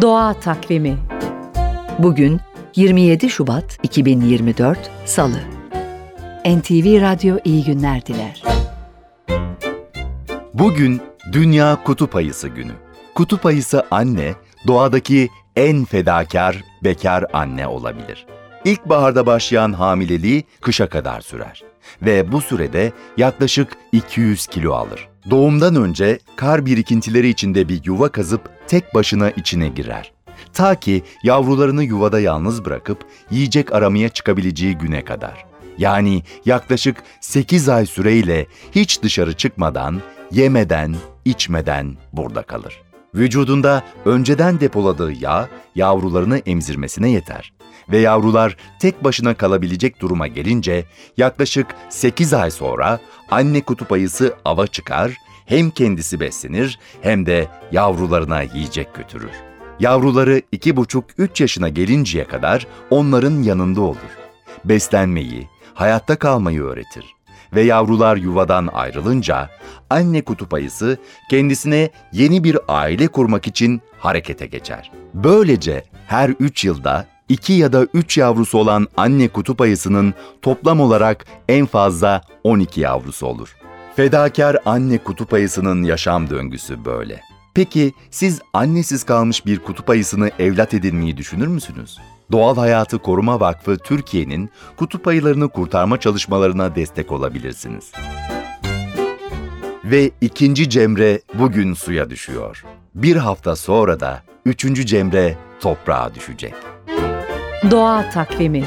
Doğa Takvimi Bugün 27 Şubat 2024 Salı. NTV Radyo iyi günler diler. Bugün Dünya Kutup Ayısı Günü. Kutup ayısı anne, doğadaki en fedakar bekar anne olabilir. İlkbaharda başlayan hamileliği kışa kadar sürer ve bu sürede yaklaşık 200 kilo alır. Doğumdan önce kar birikintileri içinde bir yuva kazıp tek başına içine girer. Ta ki yavrularını yuvada yalnız bırakıp yiyecek aramaya çıkabileceği güne kadar. Yani yaklaşık 8 ay süreyle hiç dışarı çıkmadan, yemeden, içmeden burada kalır. Vücudunda önceden depoladığı yağ yavrularını emzirmesine yeter ve yavrular tek başına kalabilecek duruma gelince yaklaşık 8 ay sonra anne kutup ayısı ava çıkar, hem kendisi beslenir hem de yavrularına yiyecek götürür. Yavruları 2,5-3 yaşına gelinceye kadar onların yanında olur. Beslenmeyi, hayatta kalmayı öğretir ve yavrular yuvadan ayrılınca anne kutup ayısı kendisine yeni bir aile kurmak için harekete geçer. Böylece her 3 yılda 2 ya da 3 yavrusu olan anne kutup ayısının toplam olarak en fazla 12 yavrusu olur. Fedakar anne kutup ayısının yaşam döngüsü böyle. Peki siz annesiz kalmış bir kutup ayısını evlat edinmeyi düşünür müsünüz? Doğal Hayatı Koruma Vakfı Türkiye'nin kutup ayılarını kurtarma çalışmalarına destek olabilirsiniz. Ve ikinci Cemre bugün suya düşüyor. Bir hafta sonra da üçüncü Cemre toprağa düşecek. Doğa Takvimi